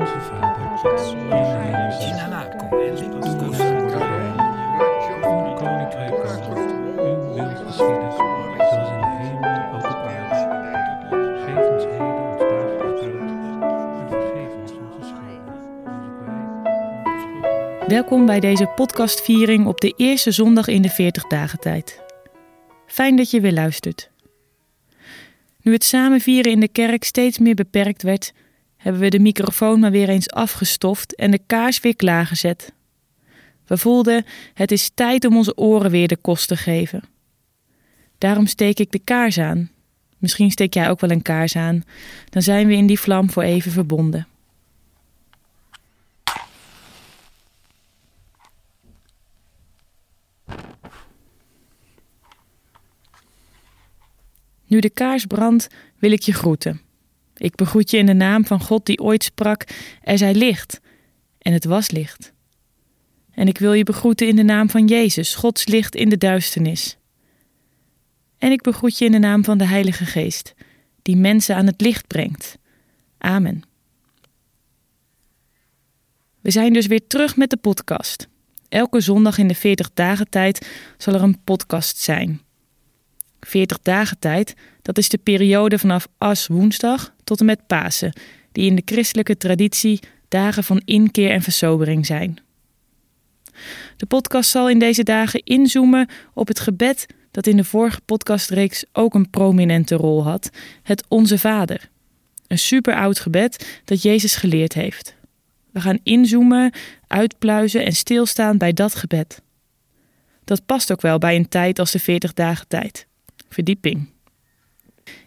Onze Vader, die in de hemel zijt, uw koninkrijk komen, uw wil geschieden, zoals in de hemel ook op aarde. Geef ons heden ons dagelijks brood en vergeef ons onze schulden, Welkom bij deze podcastviering op de eerste zondag in de 40 dagen tijd. Fijn dat je weer luistert. Nu het samen vieren in de kerk steeds meer beperkt werd, hebben we de microfoon maar weer eens afgestoft en de kaars weer klaargezet. We voelden het is tijd om onze oren weer de kost te geven. Daarom steek ik de kaars aan. Misschien steek jij ook wel een kaars aan. Dan zijn we in die vlam voor even verbonden. Nu de kaars brandt, wil ik je groeten. Ik begroet je in de naam van God die ooit sprak: Er zij licht. En het was licht. En ik wil je begroeten in de naam van Jezus, Gods licht in de duisternis. En ik begroet je in de naam van de Heilige Geest, die mensen aan het licht brengt. Amen. We zijn dus weer terug met de podcast. Elke zondag in de 40 dagen tijd zal er een podcast zijn. 40 dagen tijd, dat is de periode vanaf As woensdag tot en met Pasen, die in de christelijke traditie dagen van inkeer en versobering zijn. De podcast zal in deze dagen inzoomen op het gebed dat in de vorige podcastreeks ook een prominente rol had, het Onze Vader. Een super oud gebed dat Jezus geleerd heeft. We gaan inzoomen, uitpluizen en stilstaan bij dat gebed. Dat past ook wel bij een tijd als de 40 dagen tijd verdieping.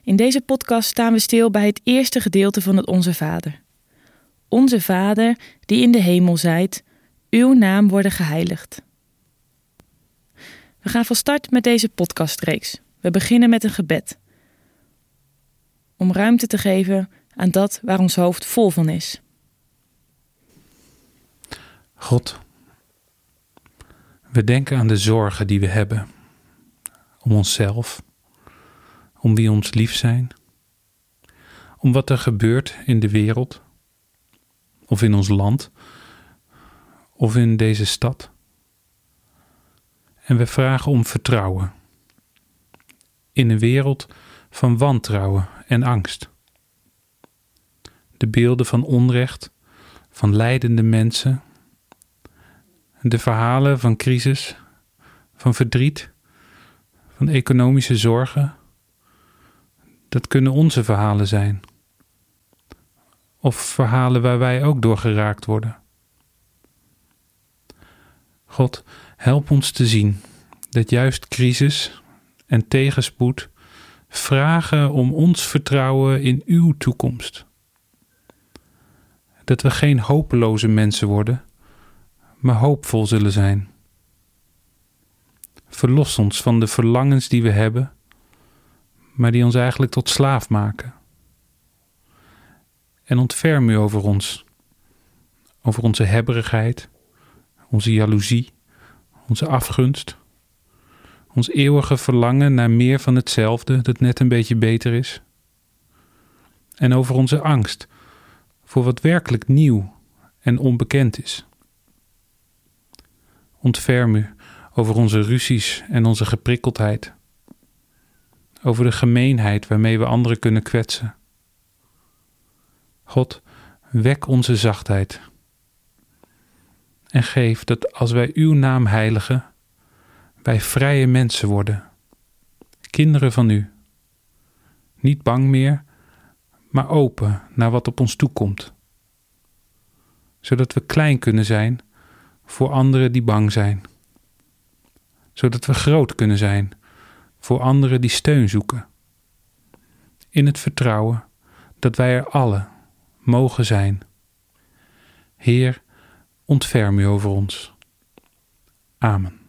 In deze podcast staan we stil bij het eerste gedeelte van het Onze Vader. Onze Vader, die in de hemel zijt, uw naam worden geheiligd. We gaan van start met deze podcastreeks. We beginnen met een gebed. Om ruimte te geven aan dat waar ons hoofd vol van is. God, we denken aan de zorgen die we hebben om onszelf, om wie ons lief zijn, om wat er gebeurt in de wereld, of in ons land, of in deze stad. En we vragen om vertrouwen in een wereld van wantrouwen en angst. De beelden van onrecht, van lijdende mensen, de verhalen van crisis, van verdriet van economische zorgen. Dat kunnen onze verhalen zijn. Of verhalen waar wij ook door geraakt worden. God, help ons te zien dat juist crisis en tegenspoed vragen om ons vertrouwen in uw toekomst. Dat we geen hopeloze mensen worden, maar hoopvol zullen zijn. Verlos ons van de verlangens die we hebben, maar die ons eigenlijk tot slaaf maken. En ontferm u over ons, over onze hebberigheid, onze jaloezie, onze afgunst, ons eeuwige verlangen naar meer van hetzelfde dat net een beetje beter is. En over onze angst voor wat werkelijk nieuw en onbekend is. Ontferm u over onze ruzies en onze geprikkeldheid, over de gemeenheid waarmee we anderen kunnen kwetsen. God, wek onze zachtheid en geef dat als wij uw naam heiligen, wij vrije mensen worden, kinderen van u, niet bang meer, maar open naar wat op ons toekomt, zodat we klein kunnen zijn voor anderen die bang zijn zodat we groot kunnen zijn voor anderen die steun zoeken. In het vertrouwen dat wij er alle mogen zijn. Heer, ontferm u over ons. Amen.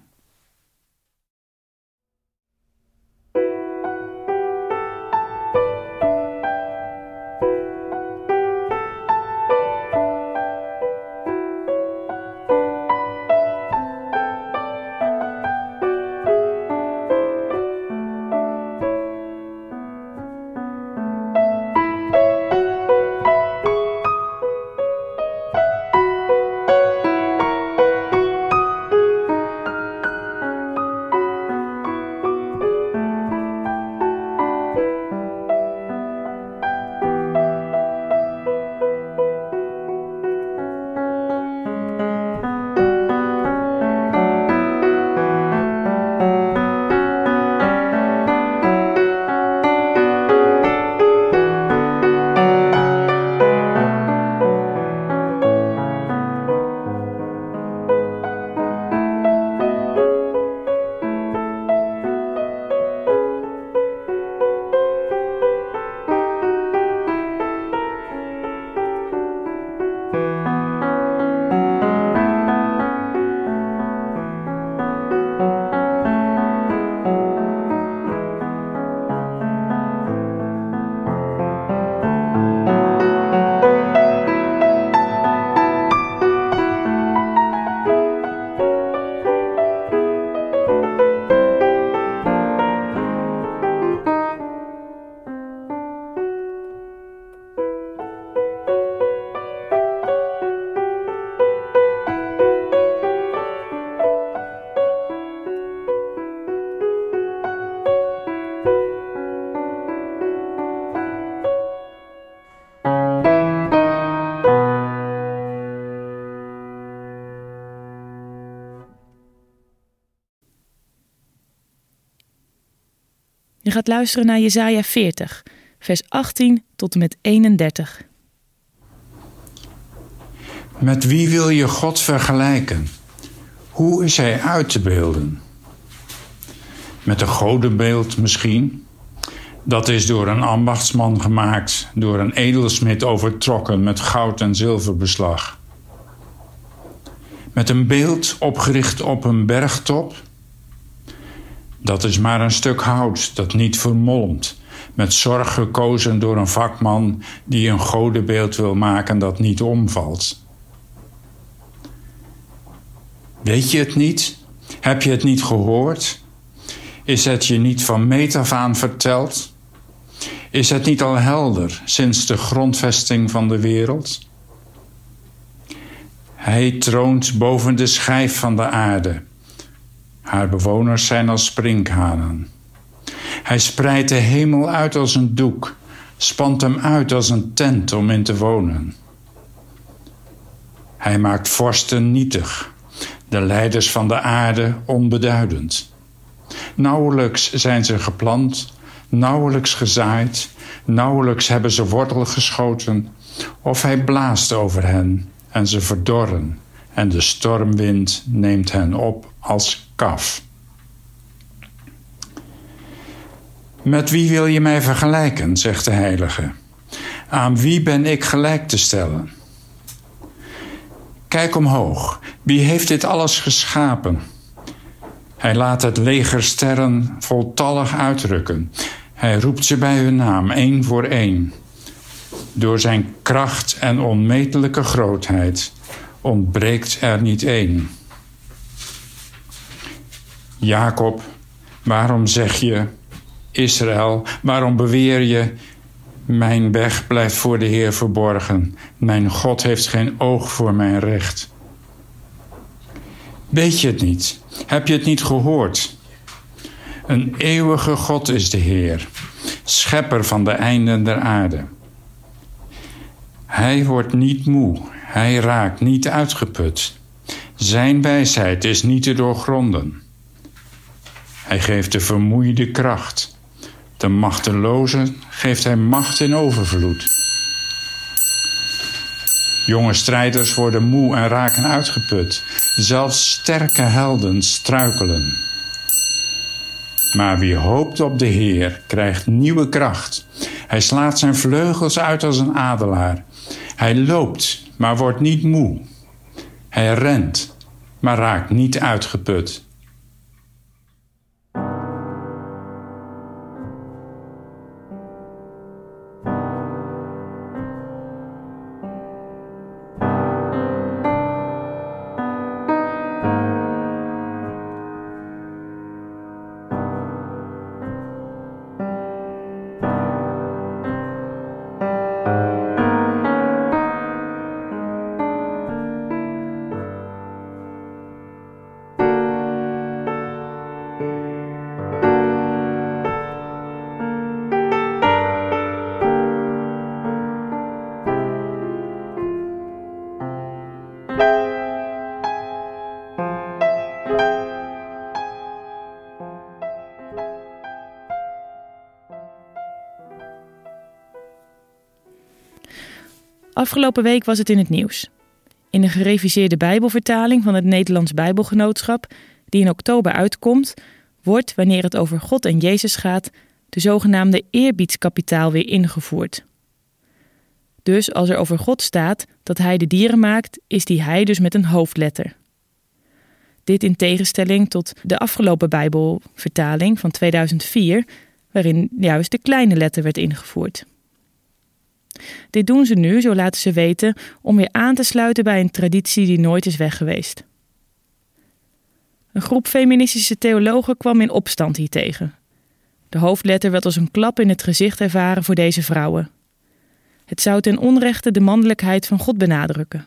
Gaat luisteren naar Jesaja 40, vers 18 tot en met 31. Met wie wil je God vergelijken? Hoe is hij uit te beelden? Met een godenbeeld misschien? Dat is door een ambachtsman gemaakt, door een edelsmid overtrokken met goud en zilverbeslag. Met een beeld opgericht op een bergtop? Dat is maar een stuk hout dat niet vermolmt, met zorg gekozen door een vakman die een godenbeeld wil maken dat niet omvalt. Weet je het niet? Heb je het niet gehoord? Is het je niet van meet af aan verteld? Is het niet al helder sinds de grondvesting van de wereld? Hij troont boven de schijf van de aarde. Haar bewoners zijn als sprinkhanen. Hij spreidt de hemel uit als een doek, spant hem uit als een tent om in te wonen. Hij maakt vorsten nietig, de leiders van de aarde onbeduidend. Nauwelijks zijn ze geplant, nauwelijks gezaaid, nauwelijks hebben ze wortel geschoten, of hij blaast over hen en ze verdorren, en de stormwind neemt hen op als kaf. Met wie wil je mij vergelijken, zegt de heilige. Aan wie ben ik gelijk te stellen? Kijk omhoog, wie heeft dit alles geschapen? Hij laat het leger sterren voltallig uitrukken. Hij roept ze bij hun naam, één voor één. Door zijn kracht en onmetelijke grootheid ontbreekt er niet één. Jacob, waarom zeg je, Israël, waarom beweer je, mijn weg blijft voor de Heer verborgen, mijn God heeft geen oog voor mijn recht? Weet je het niet? Heb je het niet gehoord? Een eeuwige God is de Heer, schepper van de einden der aarde. Hij wordt niet moe, hij raakt niet uitgeput. Zijn wijsheid is niet te doorgronden. Hij geeft de vermoeide kracht. De machtelozen geeft hij macht in overvloed. Jonge strijders worden moe en raken uitgeput. Zelfs sterke helden struikelen. Maar wie hoopt op de Heer krijgt nieuwe kracht. Hij slaat zijn vleugels uit als een adelaar. Hij loopt, maar wordt niet moe. Hij rent, maar raakt niet uitgeput. Afgelopen week was het in het nieuws. In de gereviseerde Bijbelvertaling van het Nederlands Bijbelgenootschap, die in oktober uitkomt, wordt, wanneer het over God en Jezus gaat, de zogenaamde eerbiedskapitaal weer ingevoerd. Dus als er over God staat dat hij de dieren maakt, is die hij dus met een hoofdletter. Dit in tegenstelling tot de afgelopen Bijbelvertaling van 2004, waarin juist de kleine letter werd ingevoerd. Dit doen ze nu, zo laten ze weten, om weer aan te sluiten bij een traditie die nooit is weg geweest. Een groep feministische theologen kwam in opstand hiertegen. De hoofdletter werd als een klap in het gezicht ervaren voor deze vrouwen. Het zou ten onrechte de mannelijkheid van God benadrukken.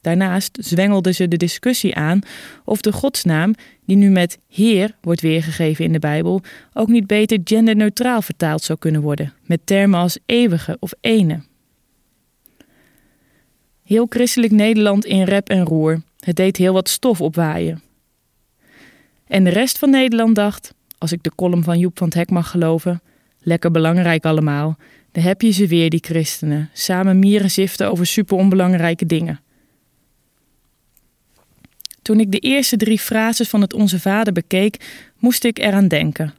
Daarnaast zwengelden ze de discussie aan of de godsnaam, die nu met Heer wordt weergegeven in de Bijbel, ook niet beter genderneutraal vertaald zou kunnen worden, met termen als eeuwige of ene. Heel christelijk Nederland in rep en roer. Het deed heel wat stof opwaaien. En de rest van Nederland dacht: als ik de column van Joep van het Hek mag geloven. Lekker belangrijk allemaal. Daar heb je ze weer, die christenen. Samen mieren ziften over super onbelangrijke dingen. Toen ik de eerste drie frases van het Onze Vader bekeek, moest ik eraan denken.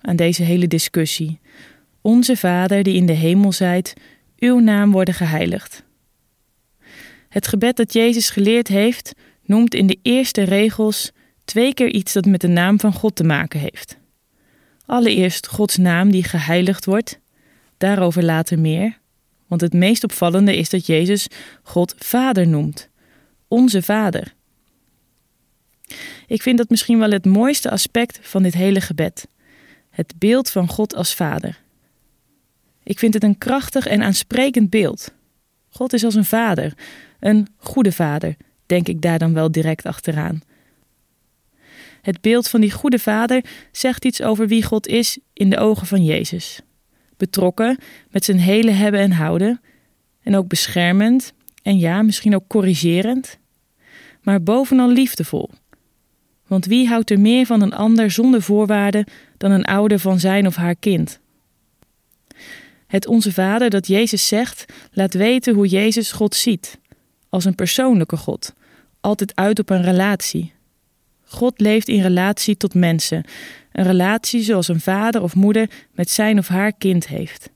Aan deze hele discussie. Onze Vader die in de hemel zijt, uw naam worden geheiligd. Het gebed dat Jezus geleerd heeft, noemt in de eerste regels twee keer iets dat met de naam van God te maken heeft. Allereerst Gods naam die geheiligd wordt, daarover later meer, want het meest opvallende is dat Jezus God Vader noemt, onze Vader. Ik vind dat misschien wel het mooiste aspect van dit hele gebed: het beeld van God als Vader. Ik vind het een krachtig en aansprekend beeld. God is als een vader, een goede vader, denk ik daar dan wel direct achteraan. Het beeld van die goede vader zegt iets over wie God is in de ogen van Jezus. Betrokken met zijn hele hebben en houden, en ook beschermend en ja, misschien ook corrigerend, maar bovenal liefdevol. Want wie houdt er meer van een ander zonder voorwaarden dan een ouder van zijn of haar kind? Het Onze Vader dat Jezus zegt, laat weten hoe Jezus God ziet, als een persoonlijke God, altijd uit op een relatie. God leeft in relatie tot mensen, een relatie zoals een vader of moeder met zijn of haar kind heeft.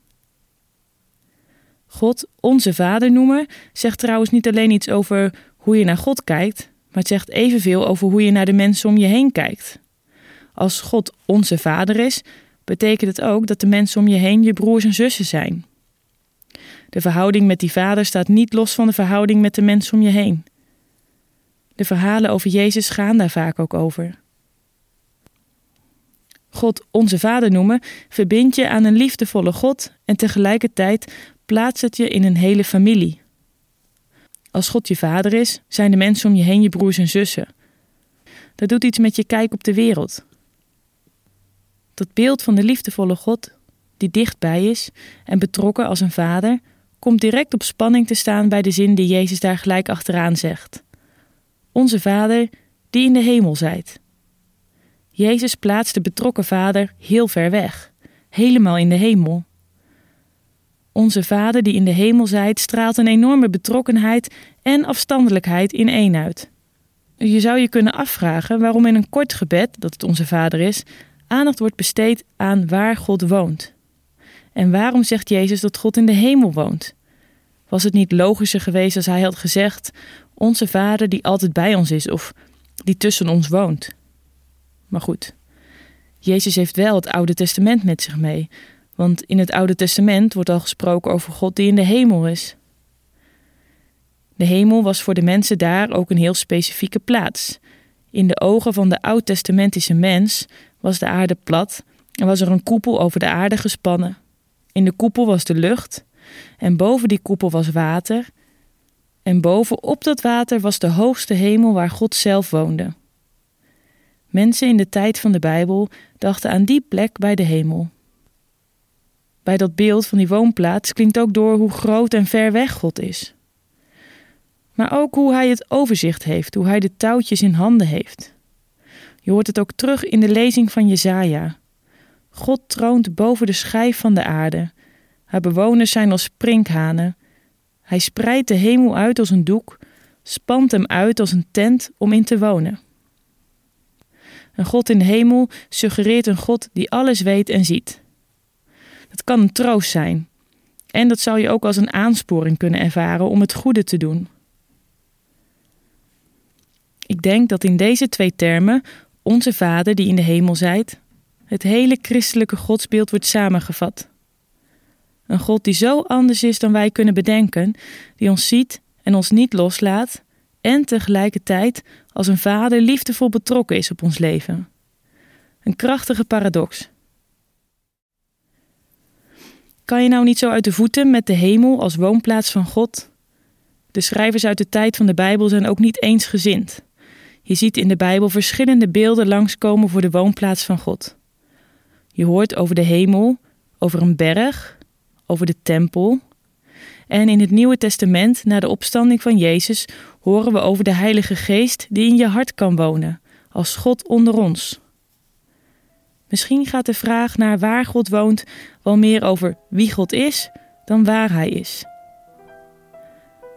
God onze Vader noemen zegt trouwens niet alleen iets over hoe je naar God kijkt, maar het zegt evenveel over hoe je naar de mensen om je heen kijkt. Als God onze Vader is, betekent het ook dat de mensen om je heen je broers en zussen zijn. De verhouding met die vader staat niet los van de verhouding met de mensen om je heen. De verhalen over Jezus gaan daar vaak ook over. God onze Vader noemen verbindt je aan een liefdevolle God en tegelijkertijd plaatst het je in een hele familie. Als God je vader is, zijn de mensen om je heen je broers en zussen. Dat doet iets met je kijk op de wereld. Dat beeld van de liefdevolle God, die dichtbij is en betrokken als een vader, komt direct op spanning te staan bij de zin die Jezus daar gelijk achteraan zegt. Onze Vader, die in de hemel zijt. Jezus plaatst de betrokken vader heel ver weg, helemaal in de hemel. Onze Vader die in de hemel zijt, straalt een enorme betrokkenheid en afstandelijkheid in één uit. Je zou je kunnen afvragen waarom in een kort gebed, dat het Onze Vader is, aandacht wordt besteed aan waar God woont. En waarom zegt Jezus dat God in de hemel woont? Was het niet logischer geweest als hij had gezegd: Onze Vader die altijd bij ons is of die tussen ons woont? Maar goed, Jezus heeft wel het Oude Testament met zich mee, want in het Oude Testament wordt al gesproken over God die in de hemel is. De hemel was voor de mensen daar ook een heel specifieke plaats. In de ogen van de oud-testamentische mens was de aarde plat en was er een koepel over de aarde gespannen. In de koepel was de lucht en boven die koepel was water. En bovenop dat water was de hoogste hemel waar God zelf woonde. Mensen in de tijd van de Bijbel dachten aan die plek bij de hemel. Bij dat beeld van die woonplaats klinkt ook door hoe groot en ver weg God is. Maar ook hoe hij het overzicht heeft, hoe hij de touwtjes in handen heeft. Je hoort het ook terug in de lezing van Jezaja. God troont boven de schijf van de aarde. Haar bewoners zijn als sprinkhanen. Hij spreidt de hemel uit als een doek, spant hem uit als een tent om in te wonen. Een God in de hemel suggereert een God die alles weet en ziet. Dat kan een troost zijn. En dat zou je ook als een aansporing kunnen ervaren om het goede te doen. Ik denk dat in deze twee termen onze Vader die in de hemel zijt, het hele christelijke godsbeeld wordt samengevat. Een God die zo anders is dan wij kunnen bedenken, die ons ziet en ons niet loslaat, en tegelijkertijd als een vader liefdevol betrokken is op ons leven. Een krachtige paradox. Kan je nou niet zo uit de voeten met de hemel als woonplaats van God? De schrijvers uit de tijd van de Bijbel zijn ook niet eensgezind. Je ziet in de Bijbel verschillende beelden langskomen voor de woonplaats van God. Je hoort over de hemel, over een berg, over de tempel. En in het Nieuwe Testament, na de opstanding van Jezus, horen we over de Heilige Geest die in je hart kan wonen, als God onder ons. Misschien gaat de vraag naar waar God woont wel meer over wie God is dan waar Hij is.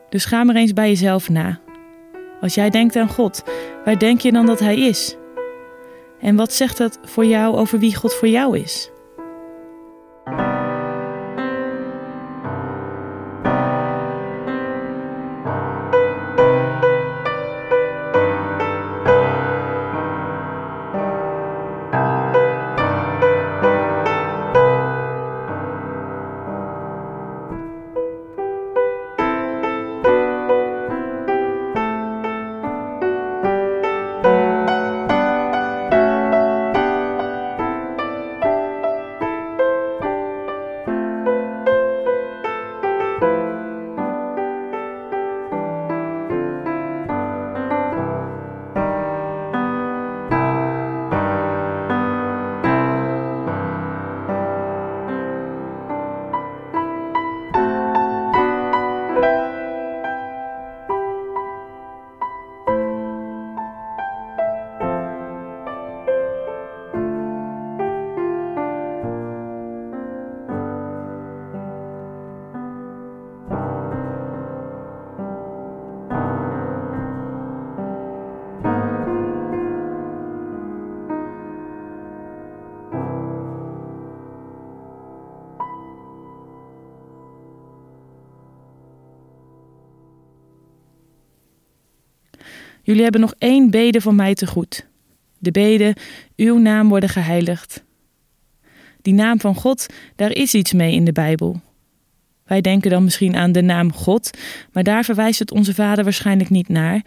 Dus ga maar eens bij jezelf na. Als jij denkt aan God, waar denk je dan dat Hij is? En wat zegt dat voor jou over wie God voor jou is? Jullie hebben nog één bede van mij te goed. De bede, uw naam worden geheiligd. Die naam van God, daar is iets mee in de Bijbel. Wij denken dan misschien aan de naam God, maar daar verwijst het onze Vader waarschijnlijk niet naar.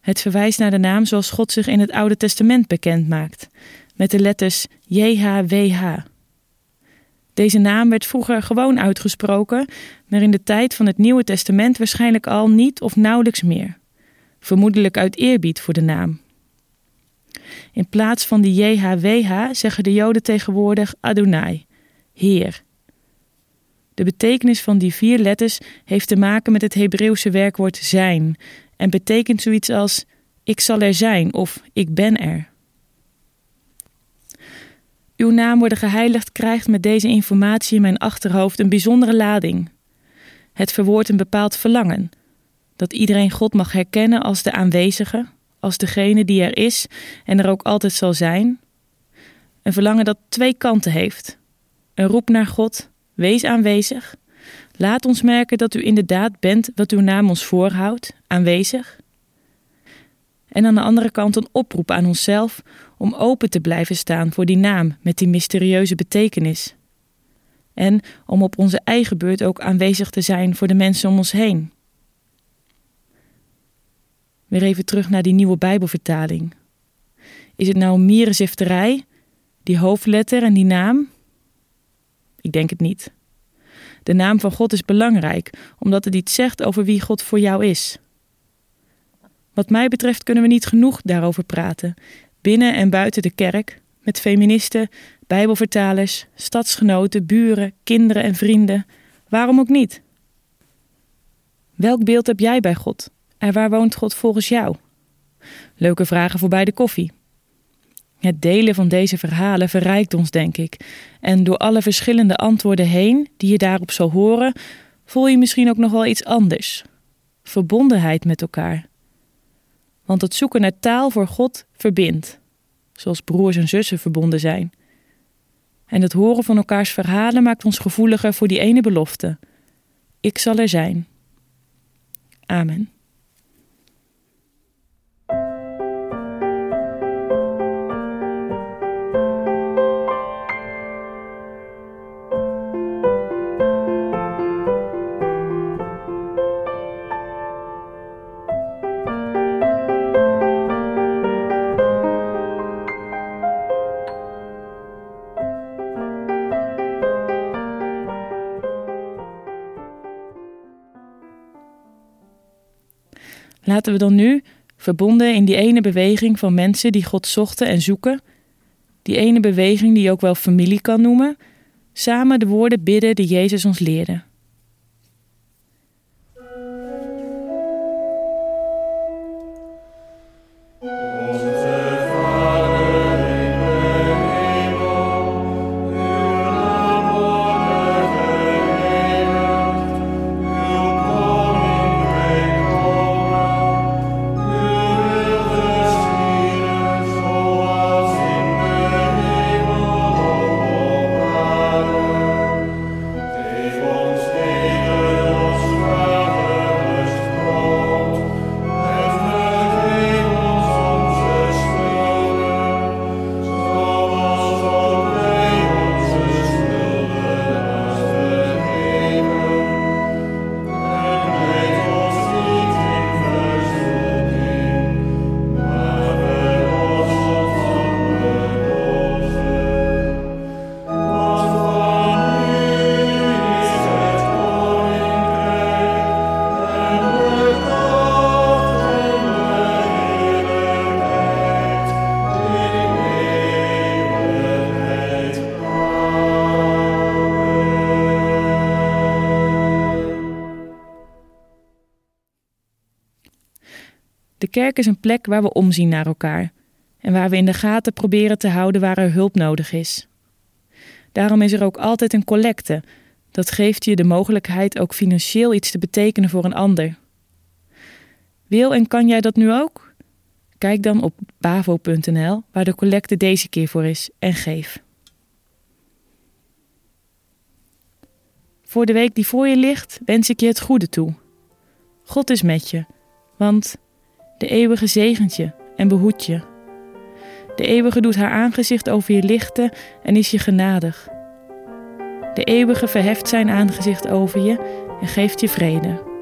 Het verwijst naar de naam zoals God zich in het Oude Testament bekend maakt, met de letters JHWH. Deze naam werd vroeger gewoon uitgesproken, maar in de tijd van het Nieuwe Testament waarschijnlijk al niet of nauwelijks meer vermoedelijk uit eerbied voor de naam. In plaats van de JHWH zeggen de Joden tegenwoordig Adonai, Heer. De betekenis van die vier letters heeft te maken met het Hebreeuwse werkwoord zijn en betekent zoiets als ik zal er zijn of ik ben er. Uw naam worden geheiligd krijgt met deze informatie in mijn achterhoofd een bijzondere lading. Het verwoordt een bepaald verlangen, dat iedereen God mag herkennen als de aanwezige, als degene die er is en er ook altijd zal zijn. Een verlangen dat twee kanten heeft. Een roep naar God, wees aanwezig. Laat ons merken dat u inderdaad bent wat uw naam ons voorhoudt, aanwezig. En aan de andere kant een oproep aan onszelf om open te blijven staan voor die naam met die mysterieuze betekenis. En om op onze eigen beurt ook aanwezig te zijn voor de mensen om ons heen. Weer even terug naar die nieuwe Bijbelvertaling. Is het nou mierenzifterij, die hoofdletter en die naam? Ik denk het niet. De naam van God is belangrijk, omdat het iets zegt over wie God voor jou is. Wat mij betreft kunnen we niet genoeg daarover praten, binnen en buiten de kerk, met feministen, Bijbelvertalers, stadsgenoten, buren, kinderen en vrienden. Waarom ook niet? Welk beeld heb jij bij God? En waar woont God volgens jou? Leuke vragen voor bij de koffie. Het delen van deze verhalen verrijkt ons, denk ik. En door alle verschillende antwoorden heen die je daarop zal horen, voel je misschien ook nog wel iets anders. Verbondenheid met elkaar. Want het zoeken naar taal voor God verbindt, zoals broers en zussen verbonden zijn. En het horen van elkaars verhalen maakt ons gevoeliger voor die ene belofte: Ik zal er zijn. Amen. Laten we dan nu, verbonden in die ene beweging van mensen die God zochten en zoeken, die ene beweging die je ook wel familie kan noemen, samen de woorden bidden die Jezus ons leerde. De kerk is een plek waar we omzien naar elkaar en waar we in de gaten proberen te houden waar er hulp nodig is. Daarom is er ook altijd een collecte. Dat geeft je de mogelijkheid ook financieel iets te betekenen voor een ander. Wil en kan jij dat nu ook? Kijk dan op bavo.nl waar de collecte deze keer voor is en geef. Voor de week die voor je ligt wens ik je het goede toe. God is met je, want de eeuwige zegent je en behoedt je. De eeuwige doet haar aangezicht over je lichten en is je genadig. De eeuwige verheft zijn aangezicht over je en geeft je vrede.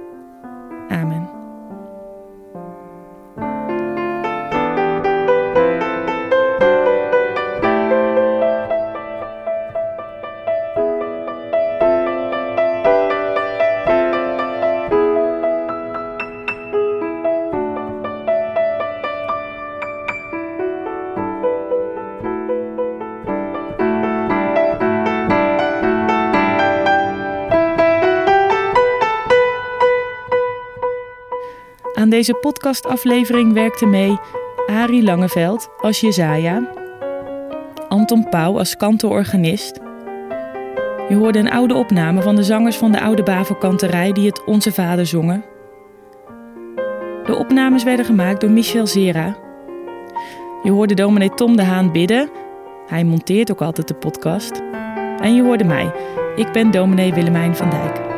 Deze podcastaflevering werkte mee Arie Langeveld als Jezaja, Anton Pauw als kantororganist. Je hoorde een oude opname van de zangers van de oude Bavelkanterij die het Onze Vader zongen. De opnames werden gemaakt door Michel Zera. Je hoorde dominee Tom de Haan bidden. Hij monteert ook altijd de podcast. En je hoorde mij. Ik ben dominee Willemijn van Dijk.